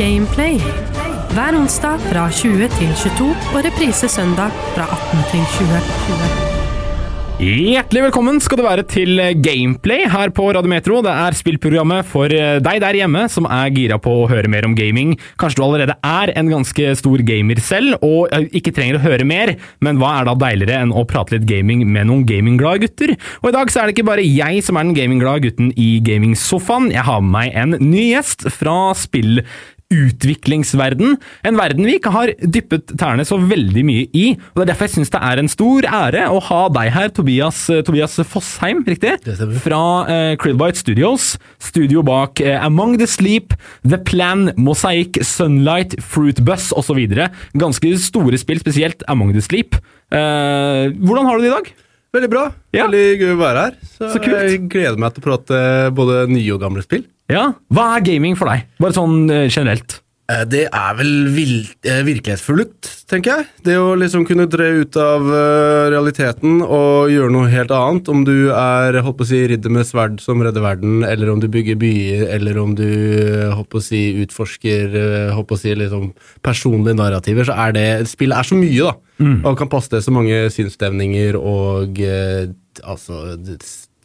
Gameplay. Hver onsdag fra 20 til 22 og reprise søndag fra 18 til 20. Hjertelig velkommen skal du være til Gameplay her på Radiometro. Det er spillprogrammet for deg der hjemme som er gira på å høre mer om gaming. Kanskje du allerede er en ganske stor gamer selv og ikke trenger å høre mer, men hva er da deiligere enn å prate litt gaming med noen gamingglade gutter? Og i dag så er det ikke bare jeg som er den gamingglade gutten i gamingsofaen. Jeg har med meg en ny gjest fra spill utviklingsverden. En verden vi ikke har dyppet tærne så veldig mye i. og Det er derfor jeg syns det er en stor ære å ha deg her, Tobias, Tobias Fossheim, riktig? Fra uh, Krillbite Studios. Studio bak uh, Among the Sleep, The Plan, Mosaic, Sunlight, Fruitbus osv. Ganske store spill, spesielt Among the Sleep. Uh, hvordan har du det i dag? Veldig bra. Ja. Veldig gøy å være her. Så, Så. Jeg gleder meg til å prate både nye og gamle spill. Ja, Hva er gaming for deg? Bare sånn uh, generelt. Eh, Det er vel eh, virkelighetsfullt, tenker jeg. Det å liksom kunne dre ut av eh, realiteten og gjøre noe helt annet. Om du er holdt på å si, ridder med sverd som redder verden, eller om du bygger byer, eller om du holdt på å si, utforsker holdt på å si, liksom, personlige narrativer, så er det Spillet er så mye, da. Og kan passe til så mange sinnsstemninger og altså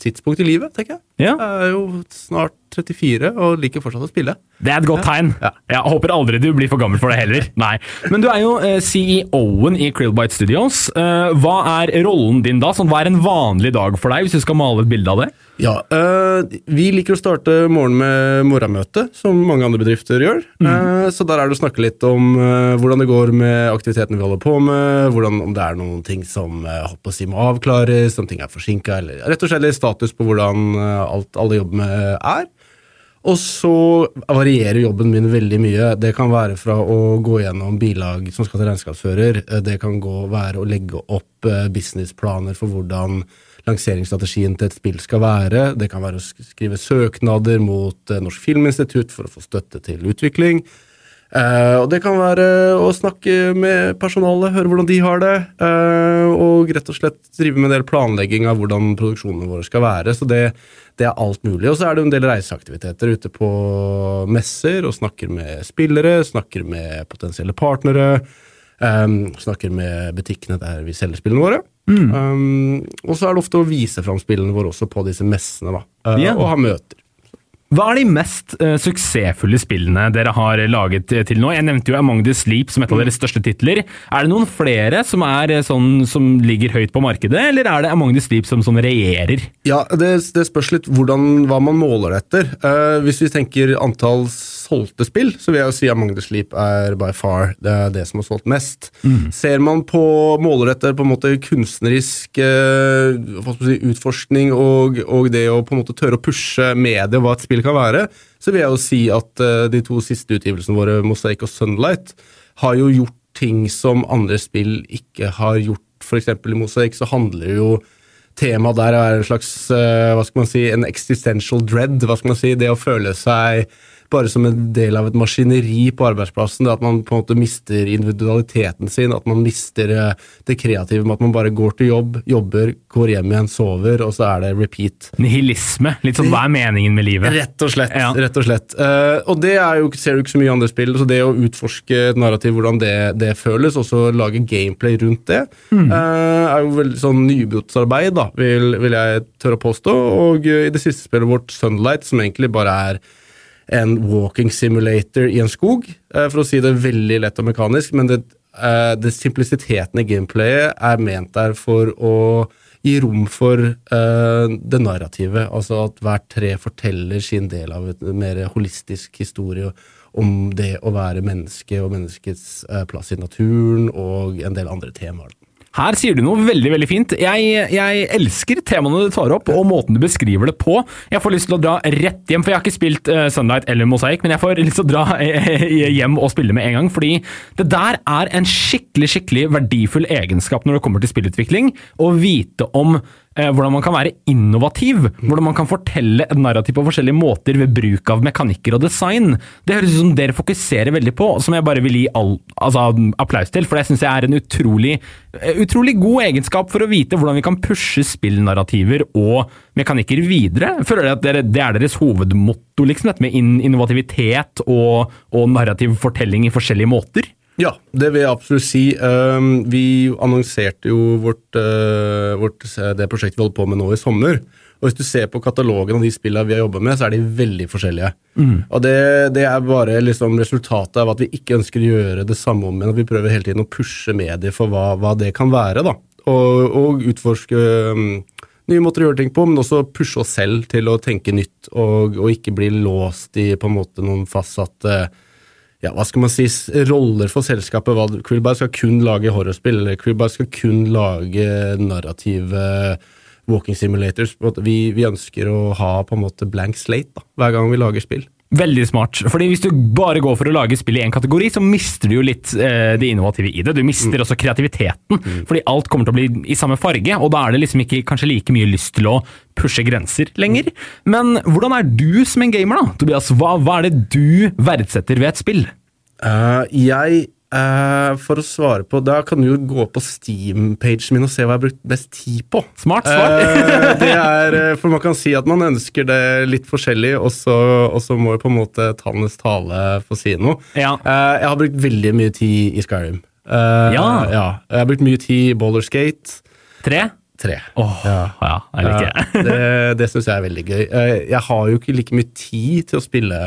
tidspunkt i livet, tenker jeg. Ja. Jeg er jo snart 34 og liker fortsatt å spille. Det er et godt tegn. Ja. Jeg håper aldri du blir for gammel for det heller. Nei. Men du er jo eh, CEO-en i Krillbite Studios. Eh, hva er rollen din da? Sånn, hva er en vanlig dag for deg, hvis du skal male et bilde av det? Ja, øh, Vi liker å starte morgenen med morgenmøte, som mange andre bedrifter gjør. Eh, så der er det å snakke litt om øh, hvordan det går med aktivitetene vi holder på med, hvordan, om det er noen ting som uh, si må avklares, om ting er forsinka, eller rett og slett status på hvordan alt alle jobber med er. Og så varierer jobben min veldig mye. Det kan være fra å gå gjennom bilag som skal til regnskapsfører. Eh, Det kan gå, være å legge opp eh, businessplaner for hvordan lanseringsstrategien til et spill skal være. Det kan være å skrive søknader mot eh, Norsk Filminstitutt for å få støtte til utvikling. Eh, og det kan være å snakke med personalet, høre hvordan de har det, eh, og rett og slett drive med en del planlegging av hvordan produksjonene våre skal være. Så det, det er alt mulig. Og så er det en del reiseaktiviteter ute på messer, og snakker med spillere, snakker med potensielle partnere. Um, snakker med butikkene der vi selger spillene våre. Um, og så er det ofte å vise fram spillene våre også på disse messene, da. Uh, yeah. Og ha møter. Hva er de mest uh, suksessfulle spillene dere har laget eh, til nå? Jeg nevnte jo Among the Sleep som et av deres største titler. Er det noen flere som, er, eh, sånn, som ligger høyt på markedet, eller er det Among the Sleep som, som regjerer? Ja, det, det spørs litt hvordan, hva man måler etter. Uh, hvis vi tenker antall solgte spill, så vil jeg jo si Among the Sleep er by far det, er det som har solgt mest. Ser man på måler etter på en måte kunstnerisk uh, si, utforskning og, og det å på en måte tørre å pushe mediet hva et spill kan være, så vil jeg jo si at uh, de to siste utgivelsene våre, Mosaic og Sunlight, har jo gjort ting som andre spill ikke har gjort. For eksempel i Mosaic så handler jo Temaet der er en slags eh, hva skal man si, en existential dread. hva skal man si, Det å føle seg bare som en del av et maskineri på arbeidsplassen. det At man på en måte mister individualiteten sin, at man mister eh, det kreative med at man bare går til jobb, jobber, går hjem igjen, sover, og så er det repeat. Nihilisme. Litt sånn hva er meningen med livet? Rett og slett. Ja. rett og slett. Uh, og det jo, ser du ikke så mye i andre spill, så det å utforske et narrativ, hvordan det, det føles, og så lage gameplay rundt det, Mm. uh, er jo veldig sånn nybrottsarbeid, da, vil, vil jeg tørre å påstå. Og uh, i det siste spillet vårt, Sunlight, som egentlig bare er en walking simulator i en skog, eh, for å si det veldig lett og mekanisk, men det, eh, det simplisiteten i gameplayet er ment der for å gi rom for eh, det narrativet, altså at hver tre forteller sin del av en mer holistisk historie om det å være menneske og menneskets plass i naturen og en del andre temaer. Her sier du noe veldig veldig fint. Jeg, jeg elsker temaene du tar opp, og måten du beskriver det på. Jeg får lyst til å dra rett hjem, for jeg har ikke spilt uh, Sunlight eller Mosaic, men jeg får lyst til å dra eh, hjem og spille med en gang, fordi det der er en skikkelig skikkelig verdifull egenskap når det kommer til spillutvikling. Å vite om eh, hvordan man kan være innovativ. Hvordan man kan fortelle et narrativ på forskjellige måter ved bruk av mekanikker og design. Det høres ut som dere fokuserer veldig på, som jeg bare vil gi all, altså, applaus til. For det syns jeg er en utrolig, eh, utrolig god egenskap for å vite hvordan vi kan pushe spillnarrativer og mekanikker videre. Føler at dere, Det er deres hovedmotto, liksom, dette med innovativitet og, og narrativ fortelling i forskjellige måter. Ja, det vil jeg absolutt si. Um, vi annonserte jo vårt, uh, vårt, det prosjektet vi holder på med nå i sommer. Og Hvis du ser på katalogen av de spillene vi har jobba med, så er de veldig forskjellige. Mm. Og det, det, er bare liksom resultatet av at vi ikke ønsker å gjøre det samme om igjen. At vi prøver hele tiden å pushe medier for hva, hva det kan være. da. Og, og utforske um, nye måter å gjøre ting på, men også pushe oss selv til å tenke nytt, og, og ikke bli låst i på en måte noen fastsatte ja, hva skal man si, roller for selskapet. Hva, Quillbar skal kun lage horrorspill, eller Krillbar skal kun lage narrative walking simulators. Vi, vi, ønsker å ha på en måte blank slate da, hver gang vi lager spill. Veldig smart. fordi Hvis du bare går for å lage spill i én kategori, så mister du jo litt eh, det innovative i det. Du mister mm. også kreativiteten, mm. fordi alt kommer til å bli i samme farge. Og da er det liksom ikke kanskje like mye lyst til å pushe grenser lenger. Men hvordan er du som en gamer, da? Tobias? Hva, hva er det du verdsetter ved et spill? Uh, jeg Uh, for å svare på Da kan du jo gå på Steam-pagen min og se hva jeg har brukt best tid på. Smart svar. uh, det er, for man kan si at man ønsker det litt forskjellig, og så, og så må jo på en måte tallenes tale få si noe. Ja. Uh, jeg har brukt veldig mye tid i Skyrim. ja. ja. Jeg har brukt mye tid i Boulderskate. Tre? Tre. Oh, ja. ja, jeg liker det. det det syns jeg er veldig gøy. jeg har jo ikke like mye tid til å spille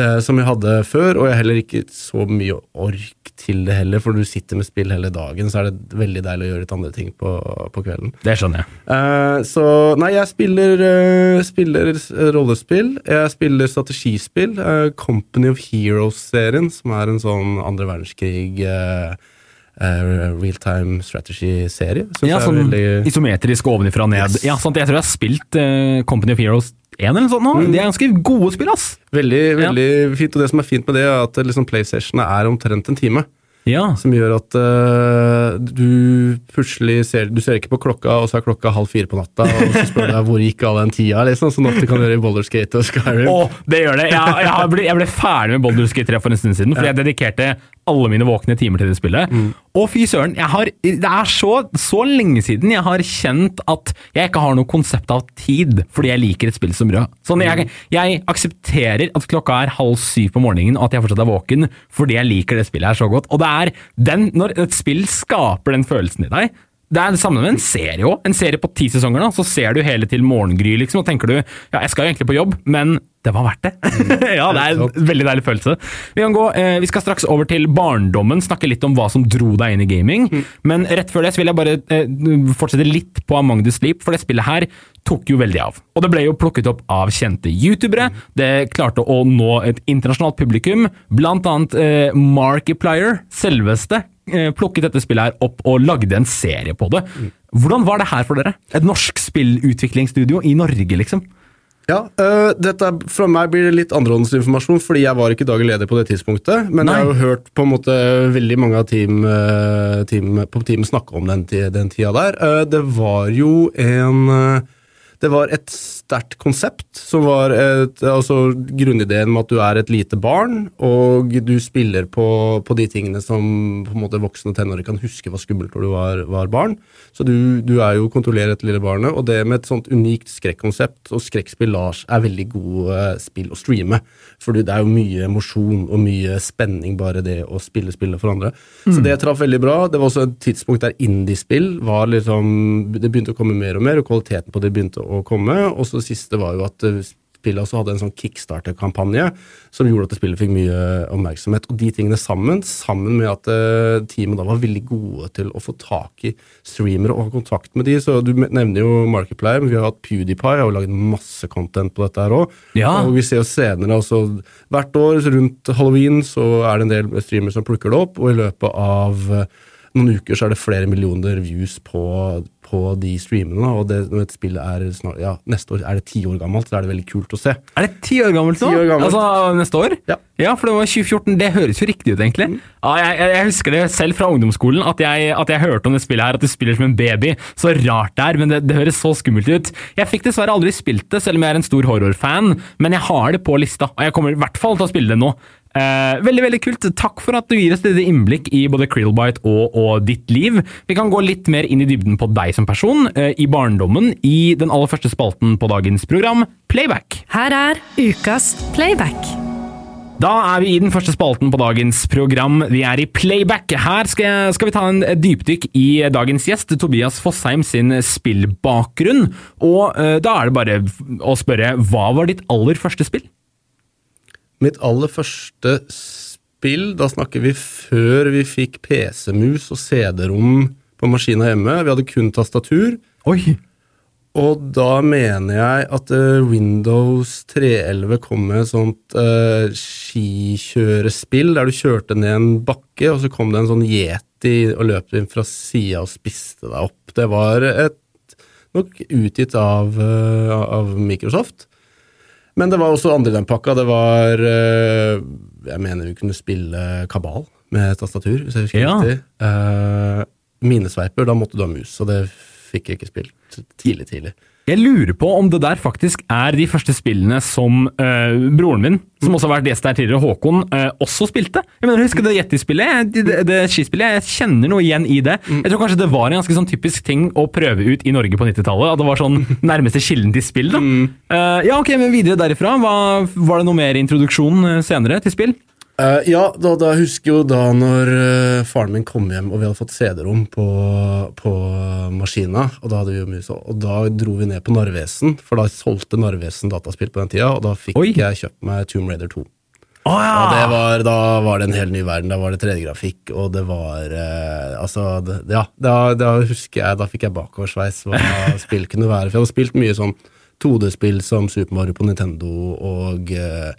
eh, som jeg hadde før, og jeg har heller ikke så mye ork til det heller, for du sitter med spill hele dagen, så er det veldig deilig å gjøre litt andre ting på, på kvelden. Det skjønner jeg. Eh, så nei, jeg spiller, uh, spiller rollespill, jeg spiller strategispill. Uh, Company of Heroes-serien, som er en sånn andre verdenskrig uh, Uh, Realtime strategy-serie. Ja, sånn veldig... isometrisk ovenifra og ned. Yes. Ja, sant, Jeg tror jeg har spilt uh, Company of Heroes 1 eller noe sånt nå. Mm. De er ganske gode spill, ass. Veldig veldig ja. fint, og det som er fint med det, er at liksom, PlayStation er omtrent en time. Ja. Som gjør at uh, du plutselig ser Du ser ikke på klokka, og så er klokka halv fire på natta, og så spør du deg hvor gikk all den tida, liksom, sånn at du kan gjøre i Boulderskate og Skyrim. Å, det gjør det! Jeg, jeg, ble, jeg ble ferdig med Boulderskate 3 for en stund siden, fordi jeg dedikerte alle mine våkne timer til det spillet. Mm. Og fy søren, det er så, så, lenge siden jeg har kjent at jeg ikke har noe konsept av tid, fordi jeg liker et spill som brød. Sånn, jeg, jeg, aksepterer at klokka er halv syv på morgenen og at jeg fortsatt er våken, fordi jeg liker det spillet her så godt. Og det er den, når et spill skaper den følelsen i deg, det er det samme med en serie òg. En serie på ti sesonger, da, så ser du hele til morgengry, liksom, og tenker du ja, jeg skal jo egentlig på jobb, men det var verdt det. ja, det er en veldig deilig følelse. Vi kan gå, eh, vi skal straks over til barndommen, snakke litt om hva som dro deg inn i gaming. Mm. Men rett før det så vil jeg bare eh, fortsette litt på Among the Sleep, for det spillet her tok jo veldig av. Og det ble jo plukket opp av kjente youtubere. Det klarte å nå et internasjonalt publikum, blant annet eh, Markiplier, selveste, plukket dette spillet her opp og lagde en serie på det. Hvordan var det her for dere? Et norsk spillutviklingsstudio i Norge, liksom? Ja, øh, dette, Fra meg blir det litt andrehåndsinformasjon, fordi jeg var ikke daglig leder på det tidspunktet. Men Nei. jeg har jo hørt på en måte veldig mange av team, uh, team, på teamet snakke om den, den tida der. Det var jo en Det var et sterkt konsept, som var et, altså grunnideen med at du er et lite barn, og du spiller på, på de tingene som på en måte voksne tenårige kan huske var skummelt når du var, var barn. Så du, du, er jo kontrollerer dette lille barnet, og det med et sånt unikt skrekkonsept, og skrekkspill Lars er veldig gode spill å streame, for det er jo mye emosjon og mye spenning bare det å spille spillet for andre. Mm. Så det traff veldig bra. Det var også et tidspunkt der indiespill var liksom Det begynte å komme mer og mer, og kvaliteten på det begynte å komme. og så det siste var jo at eh, spillet også hadde en sånn kickstarter-kampanje som gjorde at spillet fikk mye oppmerksomhet. Og de tingene sammen, sammen med at uh, teamet da var veldig gode til å få tak i streamere og ha kontakt med de, så du nevner jo Markiplier, men vi har hatt PewDiePie, har jo lagd masse content på dette her òg. Ja. Og vi ser jo senere, altså hvert år rundt halloween så er det en del streamere som plukker det opp, og i løpet av noen uker så er det flere millioner views på, på de streamene. Og det, når et spill er snart, ja, neste år er det ti år gammelt, så er det veldig kult å se. Er det ti år gammelt nå? 10 år gammelt. Altså neste år? Ja. ja. for det var 2014. Det høres jo riktig ut, egentlig. Ja, jeg, jeg, jeg husker det selv fra ungdomsskolen, at jeg, at jeg hørte om det spillet her, at du spiller som en baby. Så rart det er, men det, det høres så skummelt ut. Jeg fikk dessverre aldri spilt det, selv om jeg er en stor horrorfan, men jeg har det på lista, og jeg kommer i hvert fall til å spille det nå. Eh, veldig veldig kult. Takk for at du gir oss dette innblikk i både Krillbite og, og ditt liv. Vi kan gå litt mer inn i dybden på deg som person, eh, i barndommen, i den aller første spalten på dagens program, Playback. Her er ukas playback. Da er vi i den første spalten på dagens program. Vi er i Playback. Her skal, jeg, skal vi ta en dypdykk i dagens gjest, Tobias Fossheim sin spillbakgrunn. Og eh, da er det bare å spørre, hva var ditt aller første spill? Mitt aller første spill, da snakker vi før vi fikk PC-mus og CD-rom på maskina hjemme. Vi hadde kun tastatur. Oi! Og da mener jeg at eh, Windows 311 kom med et sånt uh, skikjørespill der du kjørte ned en bakke, og så kom det en sånn yeti og løp inn fra sida og spiste deg opp. Det var et, nok utgitt av, uh, av Microsoft. Men det var også andre i den pakka. Det var eh, Jeg mener vi kunne spille kabal med tastatur, hvis jeg husker Ja. riktig. Uh, minesveiper, da måtte du ha mus, og det fikk jeg ikke spilt tidlig, tidlig. Jeg lurer på om det der faktisk er de første spillene som eh, broren min, som også har vært gjest der tidligere, Håkon, eh, også spilte. Jeg mener, Husker du det Yeti-spillet? Det, det, skispillet? Jeg kjenner noe igjen i det. Jeg tror kanskje det var en ganske sånn typisk ting å prøve ut i Norge på 90-tallet. At det var sånn nærmeste kilden til spill. da. Uh, ja, ok, men videre derifra. Hva, var det noe mer introduksjon senere til spill? Eh, ja, da, da husker jo da når uh, faren min kom hjem og vi hadde fått CD-rom på, på maskina, og da hadde vi jo mus, og da dro vi ned på Narvesen, for da solgte Narvesen dataspill på den tida, og da fikk Oi. jeg kjøpt meg Tomb Raider 2. Oh, ja! Og det var, da var det en hel ny verden. Da var det 3D-grafikk, og det var eh, Altså, det, ja, da, da husker jeg Da fikk jeg bakoversveis hva spill kunne være. For jeg hadde spilt mye sånn 2D-spill som Super Mario på Nintendo og eh,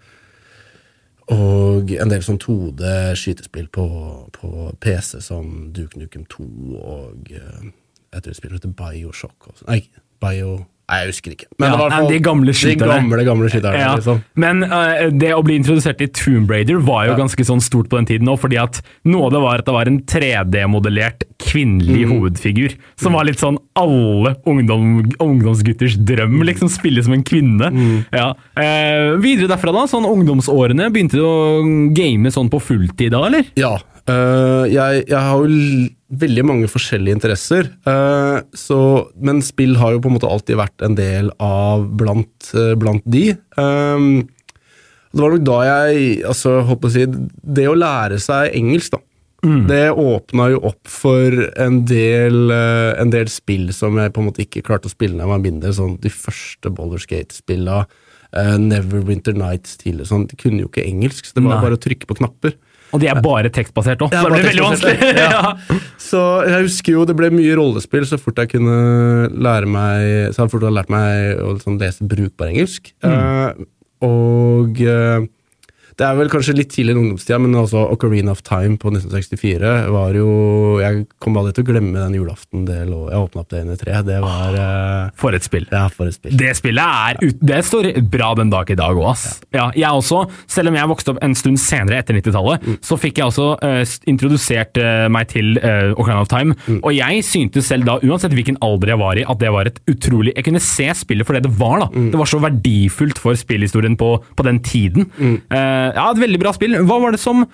og en del sånn 2D-skytespill på, på PC som Duke Nukem 2 og uh, jeg tror det spiller heter Bioshock. Også. Nei, Bio... Nei, jeg husker ikke. Ja, det var nei, de gamle De gamle, gamle skyterne, Ja, liksom. Men uh, det å bli introdusert i Tomb Raider var jo Ja. ganske sånn stort på den tiden òg, fordi at noe av det var at det var en 3D-modellert kvinnelig Mm. hovedfigur, som var litt sånn alle ungdom, ungdomsgutters drøm, liksom spille som en kvinne. Mm. Ja. Uh, videre derfra, da, sånn ungdomsårene, begynte du å game sånn på fulltid da, eller? Ja. Øh, jeg, jeg har jo veldig mange forskjellige interesser, uh, så, men spill har jo på en måte alltid vært en del av blant, uh, blant de. Um, det var nok da jeg altså, holdt på å si, Det å lære seg engelsk, da. Det åpna jo opp for en del, en del spill som jeg på en måte ikke klarte å spille når jeg var mindre. Sånn, de første Boulderskate-spilla, uh, Neverwinter Nights tidligere, sånn, de kunne jo ikke engelsk, så det var Nei. bare å trykke på knapper. Og de er bare tekstbasert òg, så det blir veldig vanskelig. ja. Så jeg husker jo det ble mye rollespill så fort jeg kunne lære meg Så fort jeg hadde lært meg å liksom lese brukbar engelsk. Eh, og eh, det er vel kanskje litt tidlig i ungdomstida, men altså Ocarina of Time på 1964 var jo Jeg kommer aldri til å glemme den julaften det lå Jeg åpna opp det inn i tre. Det var ah, For et spill. Ja, for et spill. Det spillet er ut, Det står bra den dag i dag òg, ass. Ja. jeg også, selv om jeg vokste opp en stund senere etter 90-tallet, Mm. så fikk jeg også uh, introdusert uh, meg til uh, Ocarina of Time. Mm. Og jeg syntes selv da, uansett hvilken alder jeg var i, at det var et utrolig Jeg kunne se spillet for det det var, da. Mm. Det var så verdifullt for spillhistorien på, på den tiden. Eh, ja, et veldig bra spill. Hva var det som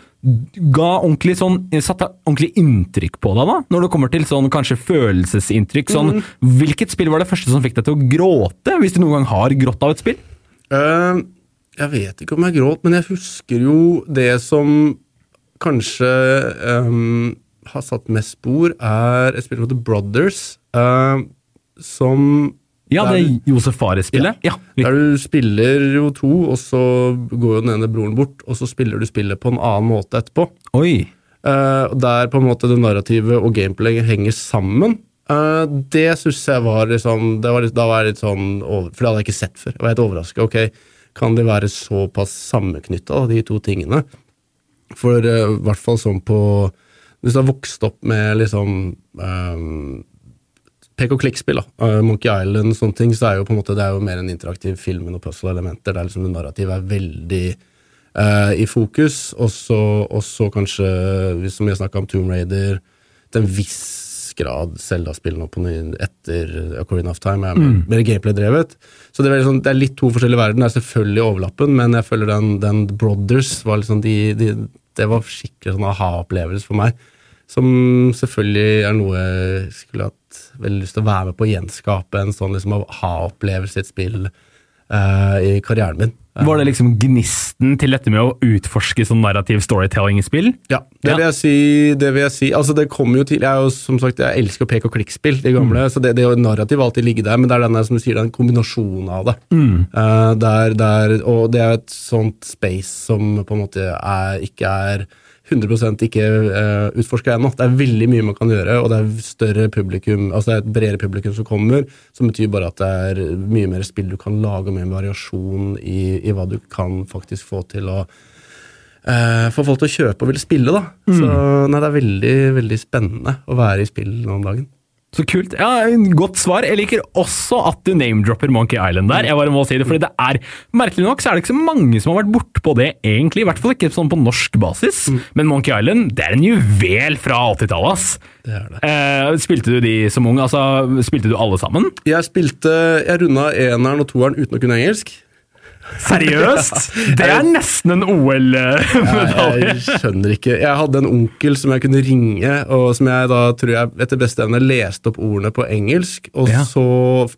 ga ordentlig sånn Satte ordentlig inntrykk på deg, da? Når det kommer til sånn kanskje følelsesinntrykk. Sånn, Hvilket spill var det første som fikk deg til å gråte, hvis du noen gang har grått av et spill? Uh, jeg vet ikke om jeg gråt, men jeg husker jo det som kanskje um, har satt mest spor, er et spill som heter Brothers, uh, som Ja, det der- er Josef Fares-spillet. Ja. Der du spiller jo to, og så går jo den ene broren bort, og så spiller du spillet på en annen måte etterpå. Oi. Eh, der på en måte det narrativet og gameplayet henger sammen. Eh, det syns jeg var liksom det var litt, Da var jeg litt sånn over, For det hadde jeg ikke sett før. Jeg var helt overraska. Ok, kan de være såpass sammenknytta, de to tingene? For eh, i hvert fall sånn på hvis du har vokst opp med liksom um, pek og klikk-spill, uh, Monkey Island og sånne ting, så er jo på en måte det er jo mer en interaktiv film med noen puzzle-elementer, der liksom det narrativet er veldig uh, i fokus, og så, kanskje, som vi har snakka om Tomb Raider, til en viss grad Zelda-spill nå på ny, etter Accordion of Time er mer, mer gameplay-drevet. Så det er, sånn, det er litt to forskjellige verdener. Det er selvfølgelig overlappen, men jeg føler den, den Brothers var liksom de, de, Det var skikkelig sånn aha-opplevelse for meg. Som selvfølgelig er noe jeg skulle hatt veldig lyst til å være med på å gjenskape en sånn liksom ha-opplevelse i et spill uh, i karrieren min. Var det liksom gnisten til dette med å utforske sånn narrativ storytelling i spill? Ja, det Ja. vil jeg si. Det vil jeg si. Altså, det kommer jo til Jeg er jo, som sagt, jeg elsker pek- og klikk-spill, de gamle. Så det, det narrativ alltid ligge der, men det er denne, som du sier, den kombinasjonen av det. Eh, der, der, og det er et sånt space som på en måte er, ikke er 100 ikke uh, utforska ennå. Det er veldig mye man kan gjøre, og det er større publikum, altså det er et bredere publikum som kommer, som betyr bare at det er mye mer spill du kan lage, og mer variasjon i, i hva du kan faktisk få til å uh, få folk til å kjøpe og ville spille, da. Så nei, det er veldig, veldig spennende å være i spill nå om dagen. Så kult. Ja, Godt svar. Jeg liker også at du name-dropper Monkey Island der. Jeg bare må si det, fordi det er, Merkelig nok så er det ikke så mange som har vært bortpå det, egentlig. I hvert fall ikke sånn på norsk basis. Men Monkey Island det er en juvel fra 80-tallet, ass. Det er det. Eh, spilte du de som ung? Altså, spilte du alle sammen? Jeg spilte Jeg runda eneren og toeren uten å kunne engelsk. Seriøst? Det er nesten en OL-medalje. Jeg skjønner ikke. Jeg hadde en onkel som jeg kunne ringe, og som jeg da tror jeg etter beste evne leste opp ordene på engelsk, og Ja. så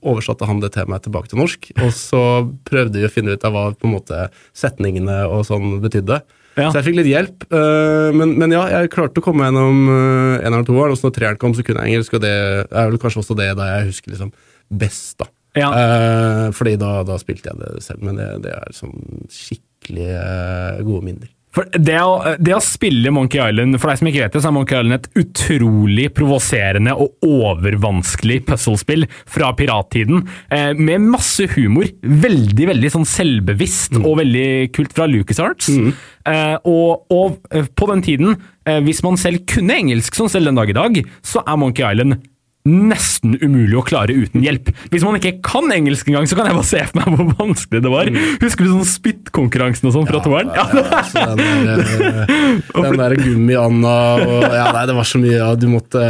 oversatte han det til meg tilbake til norsk. Og så prøvde vi å finne ut av hva på en måte setningene og sånn betydde. Ja. Så jeg fikk litt hjelp. øh, men, men ja, jeg klarte å komme gjennom øh, eneren og toeren, og så når treeren kom, så kunne jeg engelsk, og det er vel kanskje også det da jeg husker liksom best, da. Ja. Uh, fordi da, da spilte jeg det selv, men det, det er sånn skikkelig uh, gode minner. Det å, det å spille Monkey Island, for deg som ikke vet det, så er Monkey Island et utrolig provoserende og overvanskelig puzzlespill fra pirattiden, eh, med masse humor. Veldig veldig sånn selvbevisst og veldig kult fra LucasArts. Eh, og, og eh, på den tiden, eh, hvis man selv kunne engelsk, sånn selv den dag i dag, så er Monkey Island nesten umulig å klare uten hjelp. Hvis man ikke kan engelsk engang, så kan jeg bare se for meg hvor vanskelig det var. Husker du sånn spyttkonkurransen og sånn fra toeren? Ja, ja, den der, eh, den der gummi-Anna og Ja, nei, det var så mye. Ja, du, måtte,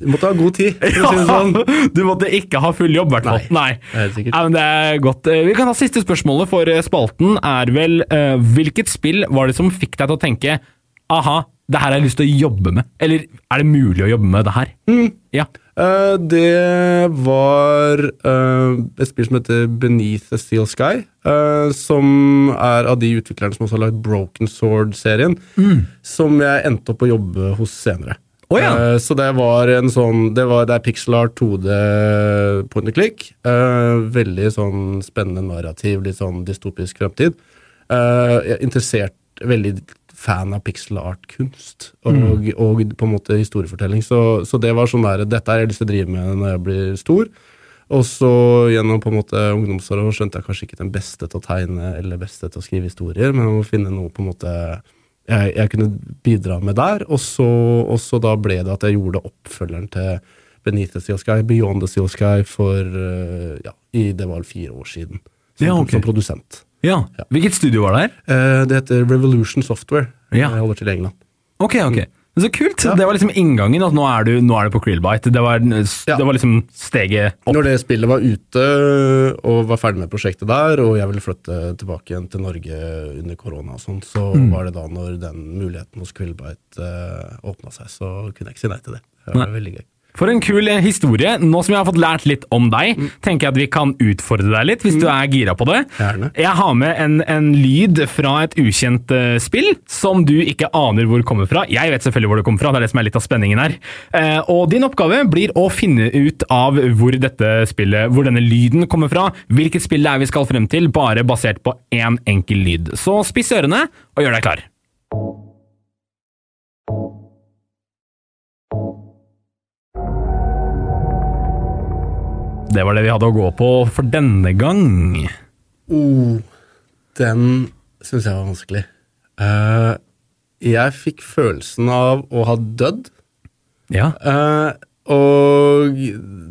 du måtte ha god tid, for å si det sånn. Du måtte ikke ha full jobb, i hvert fall. Nei. Nei, men det er godt. Eh, Vi kan ha siste spørsmålet for eh, spalten. er vel uh, Hvilket spill var det som fikk deg til å tenke aha, det her har jeg lyst til å jobbe med? Eller er det mulig å jobbe med det her? Ja. Eh, det var uh, et spill som heter Beneath the Steel Sky. Uh, som er av de utviklerne som også har lagd Broken Sword-serien. Som jeg endte opp å jobbe hos senere. Oh, ja. Så det var en sånn Det, var, det er pixel art 2D point and click. veldig sånn spennende narrativ, litt sånn dystopisk fremtid. Jeg er interessert, veldig fan av pixel art-kunst og, og på en måte historiefortelling. Så, så det var sånn der Dette har jeg lyst til å drive med når jeg blir stor. Og så gjennom på en måte ungdomsåra skjønte jeg kanskje ikke den beste til å tegne eller beste til å skrive historier, men jeg må finne noe på en måte jeg, jeg kunne bidra med der. Og så, og så da ble det at jeg gjorde oppfølgeren til Beneath the Sea Sky, Beyond the Steel Sky, for eh, ja, i, det var fire år siden. Som, Ja, okay. som produsent. Ja. Hvilket studio var det her? Eh, det heter Revolution Software. Ja. Jeg holder til i England. Ok, ok. Så kult! Det var liksom inngangen. At nå er du, nå er du på Krillbite. Det var, Ja. det var liksom steget opp. Når det spillet var ute og var ferdig med prosjektet der, og jeg ville flytte tilbake igjen til Norge under korona og sånn, så Mm. var det da når den muligheten hos Quillbite uh, åpna seg, så kunne jeg ikke si nei til det. Det var Nei. veldig gøy. For en kul historie. Nå som jeg har fått lært litt om deg, Mm. tenker jeg at vi kan utfordre deg litt, hvis du er gira på det. Gjerne. Jeg har med en, en lyd fra et ukjent uh, spill, som du ikke aner hvor kommer fra. Jeg vet selvfølgelig hvor det kommer fra, det er det som er litt av spenningen her. Uh, og din oppgave blir å finne ut av hvor dette spillet, hvor denne lyden kommer fra, hvilket spill det er vi skal frem til, bare basert på én enkel lyd. Så spiss ørene og gjør deg klar. Det var det vi hadde å gå på for denne gang. Oh, den syns jeg var vanskelig. Uh, jeg fikk følelsen av å ha dødd Ja. Uh, og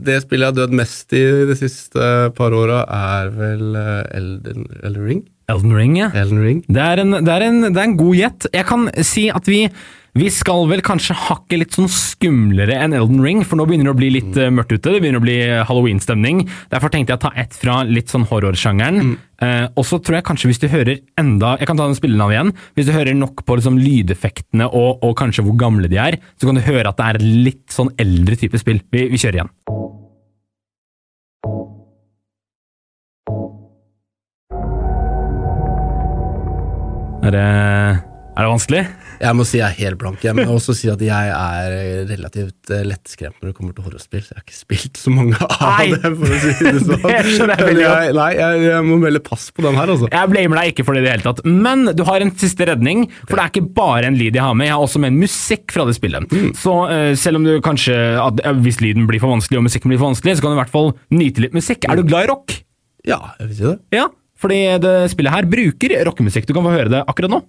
det spillet jeg har dødd mest i de siste par åra, er vel eh, Elden, Elden Ring? Elden Ring, ja. Elden Ring. Det er en, det er en, det er en god gjett. Jeg kan si at vi, vi skal vel kanskje hakke litt sånn skumlere enn Elden Ring, for nå begynner det å bli litt mm. mørkt ute. Det begynner å bli halloween-stemning. Derfor tenkte jeg å ta ett fra litt sånn horrorsjangeren. Eh, og så tror jeg kanskje hvis du hører enda Jeg kan ta den spillenavnet igjen. Hvis du hører nok på liksom lydeffektene og, og kanskje hvor gamle de er, så kan du høre at det er litt sånn eldre type spill. Vi, vi kjører igjen. Er det, er det vanskelig? Jeg må si jeg er helt blank. Jeg må også si at jeg er relativt eh, lettskremt når det kommer til horrespill, Så jeg har ikke spilt så mange av Nei, dem, for å si det sånn. det skjønner jeg veldig godt. Jeg- Nei, jeg, jeg må melde pass på den her, altså. Jeg blamer deg ikke for det i det hele tatt, men du har en siste redning. For det er ikke bare en lyd jeg har med, jeg har også med en musikk fra det spillet. Så uh, selv om du kanskje, at, eh, hvis lyden blir for vanskelig og musikken blir for vanskelig, så kan du i hvert fall nyte litt musikk. Er du glad i rock? Ja, jeg vil si det. Ja, fordi det spillet her bruker rockemusikk. Du kan få høre det akkurat nå.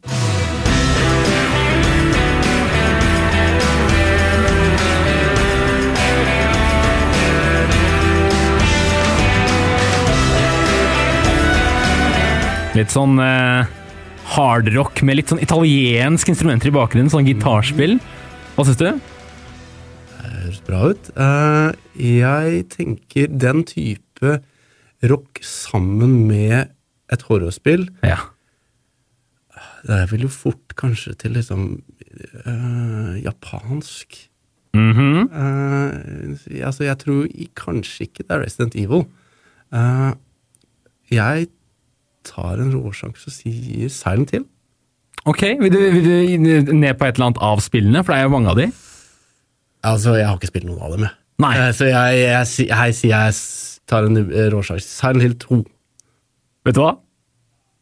Litt sånn eh, hardrock med litt sånn italiensk instrumenter i bakgrunnen, sånn gitarspill. Hva syns du? Det høres bra ut. Eh, jeg tenker den type rock sammen med et horrorspill Ja. Det vel jo fort kanskje til liksom eh, japansk. Mm -hmm. uh, altså, jeg tror kanskje ikke det er Resident Evil. Uh, jeg tar en råsjanse og sier Silent Hill. Ok, vil du, vil du ned på et eller annet av spillene, for det er jo mange av de? Altså, jeg har ikke spilt noen av dem, jeg. Nei. Eh, så jeg, jeg, jeg jeg tar en eh, råsjanse. Silent Hill 2. Vet du hva?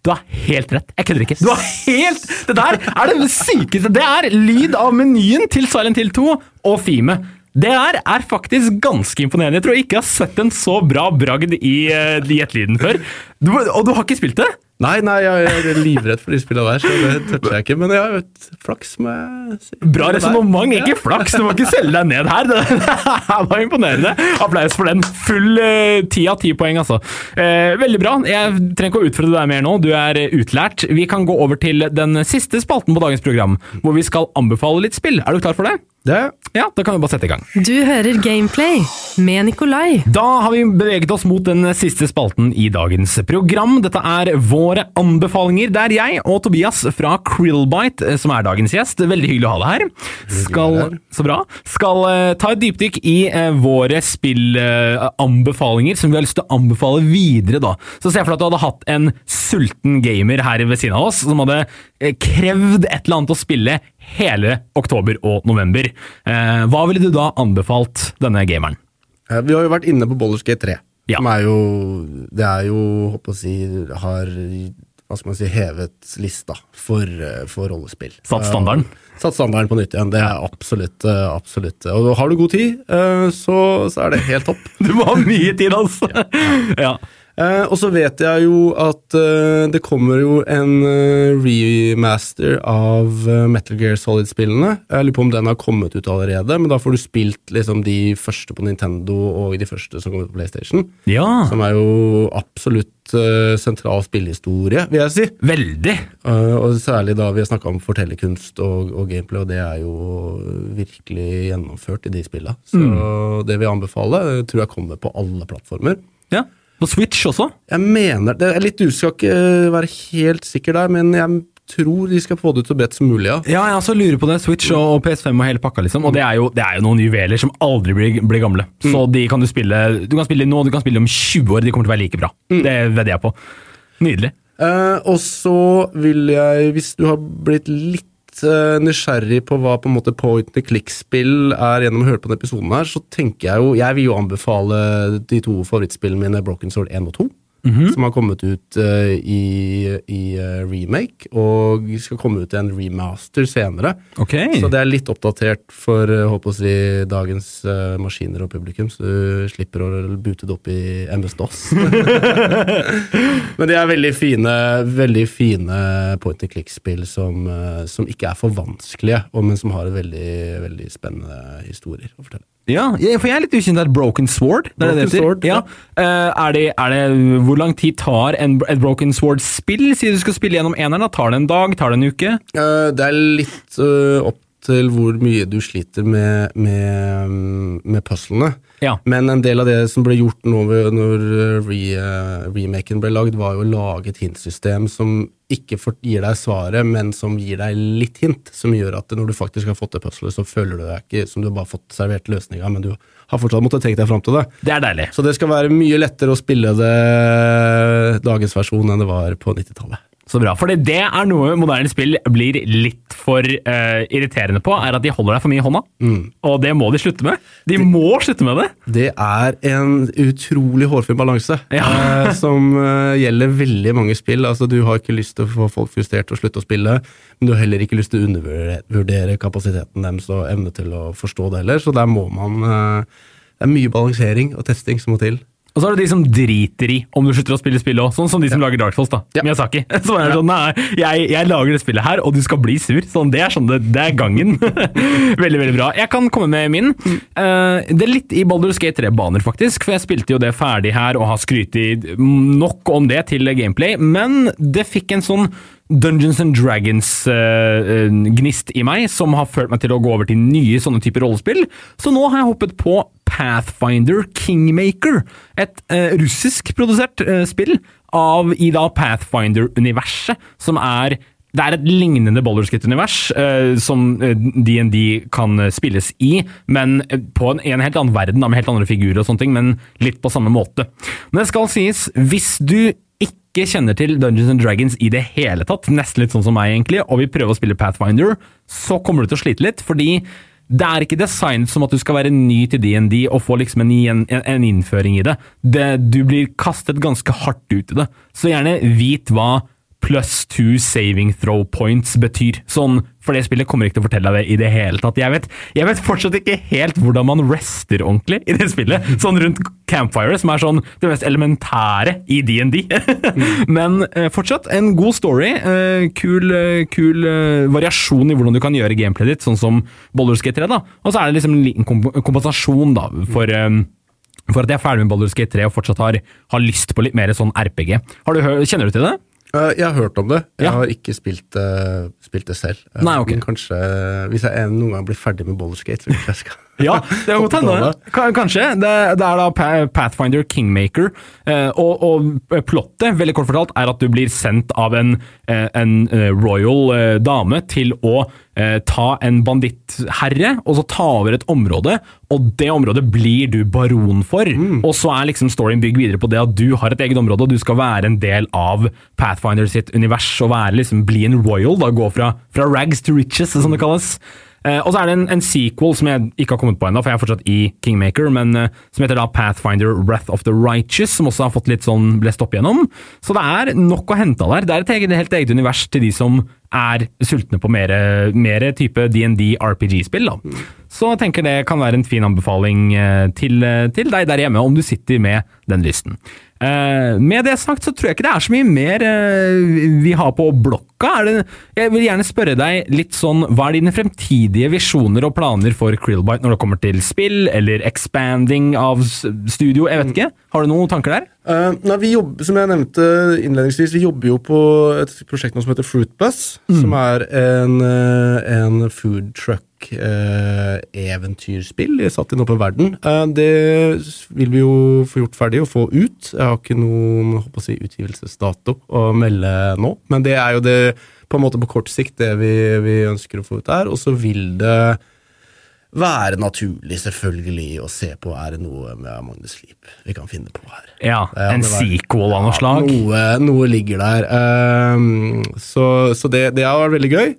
Du har helt rett. Jeg kødder ikke. Du har helt Det der er det sykeste. Det er lyd av menyen til Silent Hill 2 og Fime. Det her er faktisk ganske imponerende. Jeg tror ikke jeg har sett en så bra bragd i uh, gjettelyden før. Du, og du har ikke spilt det? Nei, nei, jeg er livredd for de spillene der, så det toucher jeg ikke. Men jeg har et flaks med Bra resonnement, ikke flaks. Du må ikke selge deg ned her. Det var imponerende. Applaus for den. Full eh, ti av ti poeng, altså. Eh, veldig bra. Jeg trenger ikke å utfordre deg mer nå, du er eh, utlært. Vi kan gå over til den siste spalten på dagens program, hvor vi skal anbefale litt spill. Er du klar for det? Det Ja, da kan vi bare sette i gang. Du hører Gameplay med Nikolai. Da har vi beveget oss mot den siste spalten i dagens program. Dette er våre anbefalinger, der jeg og Tobias fra Krillbite, eh, som er dagens gjest, veldig hyggelig å ha deg her, skal, så bra, skal eh, ta et dypdykk i eh, våre spillanbefalinger, som vi har lyst til å anbefale videre. da. Så se for deg at du hadde hatt en sulten gamer her ved siden av oss, som hadde krevd et eller annet å spille hele oktober og november. Eh, hva ville du da anbefalt denne gameren? Eh, Vi har jo vært inne på Bollers G3 Ja. Som er jo Det er jo, håper å si, har hva skal man si, hevet lista for, eh, for rollespill. Satt standarden? Uh, Satt standarden på nytt igjen. Det er absolutt. absolutt. Og har du god tid, uh, så, så er det helt topp. Du må ha mye tid, altså! Ja. Eh, og så vet jeg jo at eh, det kommer jo en eh, remaster av eh, Metal Gear Solid-spillene. Jeg lurer på om den har kommet ut allerede, men da får du spilt liksom de første på Nintendo og de første som kommer på PlayStation. ja. Som er jo absolutt eh, sentral spillehistorie, vil jeg si. Veldig. Eh, og særlig da vi har snakka om fortellerkunst og, og gameplay, og det er jo virkelig gjennomført i de spilla. Så det vil jeg anbefale. Tror jeg kommer på alle plattformer. Ja. På Switch også? Jeg mener det er litt du skal ikke være helt sikker der, men jeg tror de skal få det ut så bredt som mulig, ja. Ja, jeg også lurer på det. Switch og PS5 og hele pakka, liksom. Og det er jo, det er jo noen juveler som aldri blir, blir gamle. Så de kan du spille Du kan spille nå, du kan spille om 20 år, de kommer til å være like bra. Det vedder jeg på. Nydelig. Eh, og så vil jeg, hvis du har blitt litt eh, nysgjerrig på hva på en måte point and click-spill er gjennom å høre på denne episoden her, så tenker jeg jo Jeg vil jo anbefale de to favorittspillene mine, Broken Sword 1 og 2. som har kommet ut uh, i, i uh, remake, og skal komme ut i en remaster senere. Okay. Så det er litt oppdatert for uh, håper å si, dagens maskiner og publikum, så du slipper å bute det opp i MS-DOS. Men de er veldig fine, veldig fine point and click-spill som, som ikke er for vanskelige, men som har veldig, veldig spennende historier å fortelle. Ja, for jeg er litt usikker. Det er Broken Sword. Det er det Broken det. Sword, ja. ja. Eh, er, det, er det Hvor lang tid tar en, et Broken Sword-spill? Sier du skal spille gjennom eneren, da. Tar det en dag? Tar det en uke? Eh, det er litt eh, opp til hvor mye du sliter med, med, med puzzlene. Ja. Men en del av det som ble gjort nå når eh, re, eh, remaken ble lagd, var jo å lage et hintsystem som ikke gir deg svaret, men som gir deg litt hint. Som gjør at når du faktisk har fått det puzzlet, så føler du deg ikke som du har bare fått servert løsninga, men du har fortsatt måttet tenke deg fram til det. Det er deilig. Så det skal være mye lettere å spille det dagens versjon enn det var på 90-tallet. Så bra. For det er noe moderne spill blir litt for uh, irriterende på, er at de holder deg for mye i hånda. Og det må de slutte med. De må slutte med det! Det er en utrolig hårfin balanse Ja. uh, som uh, gjelder veldig mange spill. Altså, du har ikke lyst til å få folk frustrert og slutte å spille, men du har heller ikke lyst til å undervurdere kapasiteten deres og evne til å forstå det heller, så der må man Det er mye balansering og testing som må til. Og så er det de som driter i om du slutter å spille spill òg, sånn som de som lager Dark Souls, da. Ja. Miyazaki. Så er sånn, nei, jeg, jeg lager det spillet her, og du skal bli sur. Sånn, det er sånn det, det er gangen. veldig, veldig bra. Jeg kan komme med min. Uh, det er litt i Baldur's Gate 3-baner, faktisk, for jeg spilte jo det ferdig her og har skrytt nok om det til gameplay, men det fikk en sånn Dungeons and Dragons-gnist i meg, som har ført meg til å gå over til nye sånne typer rollespill. Så nå har jeg hoppet på Pathfinder Kingmaker, et uh, russisk-produsert eh, spill av i da Pathfinder-universet, som er det er et lignende Baldur's Gate-univers eh, som eh, DND kan eh, spilles i, men eh, på en, en helt annen verden, med helt andre figurer og sånne ting, men litt på samme måte. Men det skal sies, hvis du ikke kjenner til Dungeons and Dragons i det hele tatt, nesten litt sånn som meg egentlig, og vil prøve å spille Pathfinder, så kommer du til å slite litt, fordi det er ikke designet som at du skal være ny til DND og få liksom en, en, en innføring i det. det. Du blir kastet ganske hardt ut i det. Så gjerne vit hva plus two saving throw points betyr. Sånn, for det spillet kommer ikke til å fortelle deg det i det hele tatt. Jeg vet, jeg vet fortsatt ikke helt hvordan man rester ordentlig i det spillet. Sånn rundt campfire, som er sånn det mest elementære i DND. Men eh, fortsatt en god story. Eh, kul eh, kul variasjon i hvordan du kan gjøre gameplayet ditt, sånn som Baldur's Gate 3. da. Og så er det liksom en liten kompensasjon da, for for at jeg er ferdig med Baldur's Gate 3 og fortsatt har, har lyst på litt mer sånn RPG. Du, kjenner du til det? Eh, jeg har hørt om det. Jeg har ikke spilt, uh, spilt det selv. Eh, Nei, okay. Men kanskje, hvis jeg noen gang blir ferdig med Baldur's Gate, så kanskje jeg skal Ja, det er godt hende. Kanskje. Det, det er da Pathfinder Kingmaker, eh, og, og plottet, veldig kort fortalt, er at du blir sendt av en, en royal dame til å ta en bandittherre, og så ta over et område, og det området blir du baron for. Og så er liksom storyen bygd videre på det at du har et eget område, og du skal være en del av Pathfinder sitt univers, og være liksom, bli en royal, da, gå fra, fra rags to riches, som det kalles. Eh, og så er det en, en sequel som jeg ikke har kommet på ennå, for jeg er fortsatt i Kingmaker, men eh, som heter da Pathfinder Wrath of the Righteous, som også har fått litt sånn blest opp igjennom. Så det er nok å hente der. Det er et eget, helt eget univers til de som er sultne på mer, mer type DND RPG-spill. da. Så jeg tenker det kan være en fin anbefaling eh, til, eh, til deg der hjemme, om du sitter med den lysten. Eh, med det sagt så tror jeg ikke det er så mye mer eh, vi har på blokka. Det, jeg vil gjerne spørre deg litt sånn, hva er dine fremtidige visjoner og planer for Krillbite når det kommer til spill, eller expanding av studio? Jeg vet ikke. Har du noen tanker der? Uh, nei, vi jobber, som jeg nevnte innledningsvis, vi jobber jo på et prosjekt nå som heter Fruitbus, som er en, en food truck eventyrspill satt i oppe i verden. Eh, det vil vi jo få gjort ferdig og få ut. Jeg har ikke noen å si, utgivelsesdato å melde nå, men det er jo det på en måte på kort sikt det vi, vi ønsker å få ut der. Og så vil det være naturlig, selvfølgelig, å se på er det noe med Magnus Lip vi kan finne på her. Ja, Ja, En sequel av noe Ja, slag? Noe, noe ligger der. Ehm, så så det, det har vært veldig gøy.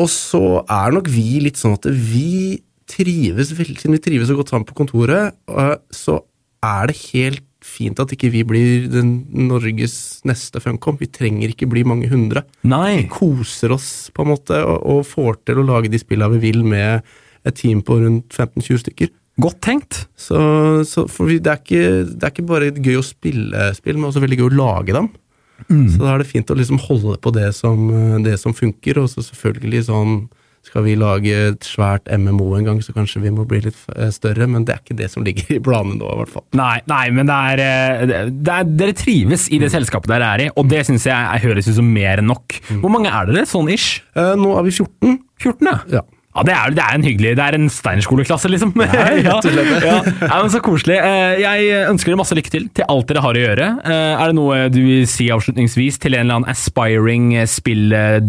Og så er nok vi litt sånn at vi trives veldig, siden vi trives så godt sammen på kontoret, øh, så er det helt fint at ikke vi blir den Norges neste Funcom. Vi trenger ikke bli mange hundre. Nei. Vi Koser oss på en måte, og, og får til å lage de spillene vi vil med et team på rundt 15-20 stykker. Godt tenkt. Så, så for vi, det, er ikke, det er ikke bare gøy å spille spill, men også veldig gøy å lage dem. Så da er det fint å liksom holde på det som, det som funker, og så selvfølgelig sånn skal vi lage et svært MMO en gang, så kanskje vi må bli litt eh, større, men det er ikke det som ligger i planene nå, i hvert fall. Nei, nei, men det er, eh, det er Dere trives i det selskapet dere er i, og det syns jeg høres ut som mer enn nok. Hvor mange er dere, sånn ish? Eh, nå er vi 14. 14, ja. Ja. Ja, det er, det er en hyggelig Det er en Steinerskoleklasse, liksom. Ja, ja. ja, men Så koselig. Eh, Jeg ønsker dere masse lykke til til alt dere har å gjøre. Eh, Er det noe du vil si avslutningsvis til en eller annen aspiring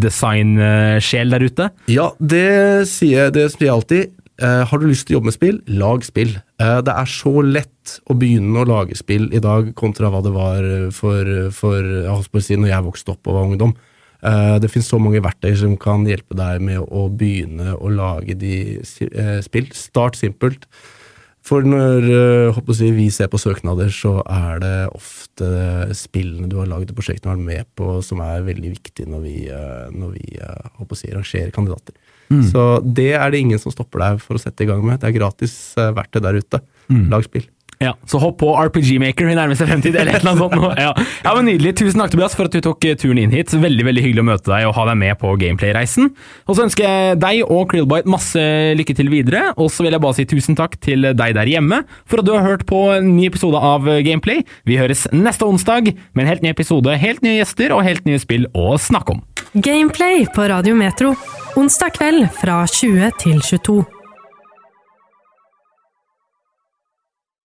spilldesign-sjel der ute? Ja, det sier jeg, det sier jeg alltid. Eh, har du lyst til å jobbe med spill, lag spill. Det er så lett å begynne å lage spill i dag kontra hva det var for, for jeg holdt på å si, når jeg vokste opp og var ungdom. Eh, det finnes så mange verktøy som kan hjelpe deg med å begynne å lage de eh, spill. Start simpelt. For når eh, jeg vi ser på søknader, så er det ofte spillene du har laget og prosjektene du har vært med på, som er veldig viktige når vi, når vi si, rangerer kandidater. Så det er det ingen som stopper deg for å sette i gang med. Det er gratis verktøy der ute. Lag spill. Ja, Så hopp på RPG Maker i nærmeste fremtid, eller et eller annet sånt. Ja. ja, men Nydelig. Tusen takk Tobias, for at du tok eh, turen inn hit. Veldig veldig hyggelig å møte deg og ha deg med på Gameplay-reisen. Og Så ønsker jeg deg og Krillbite masse lykke til videre. Og så vil jeg bare si tusen takk til deg der hjemme for at du har hørt på en ny episode av Gameplay. Vi høres neste onsdag med en helt ny episode, helt nye gjester og helt nye spill å snakke om. Gameplay på Radio Metro. Onsdag kveld fra 20 til 22.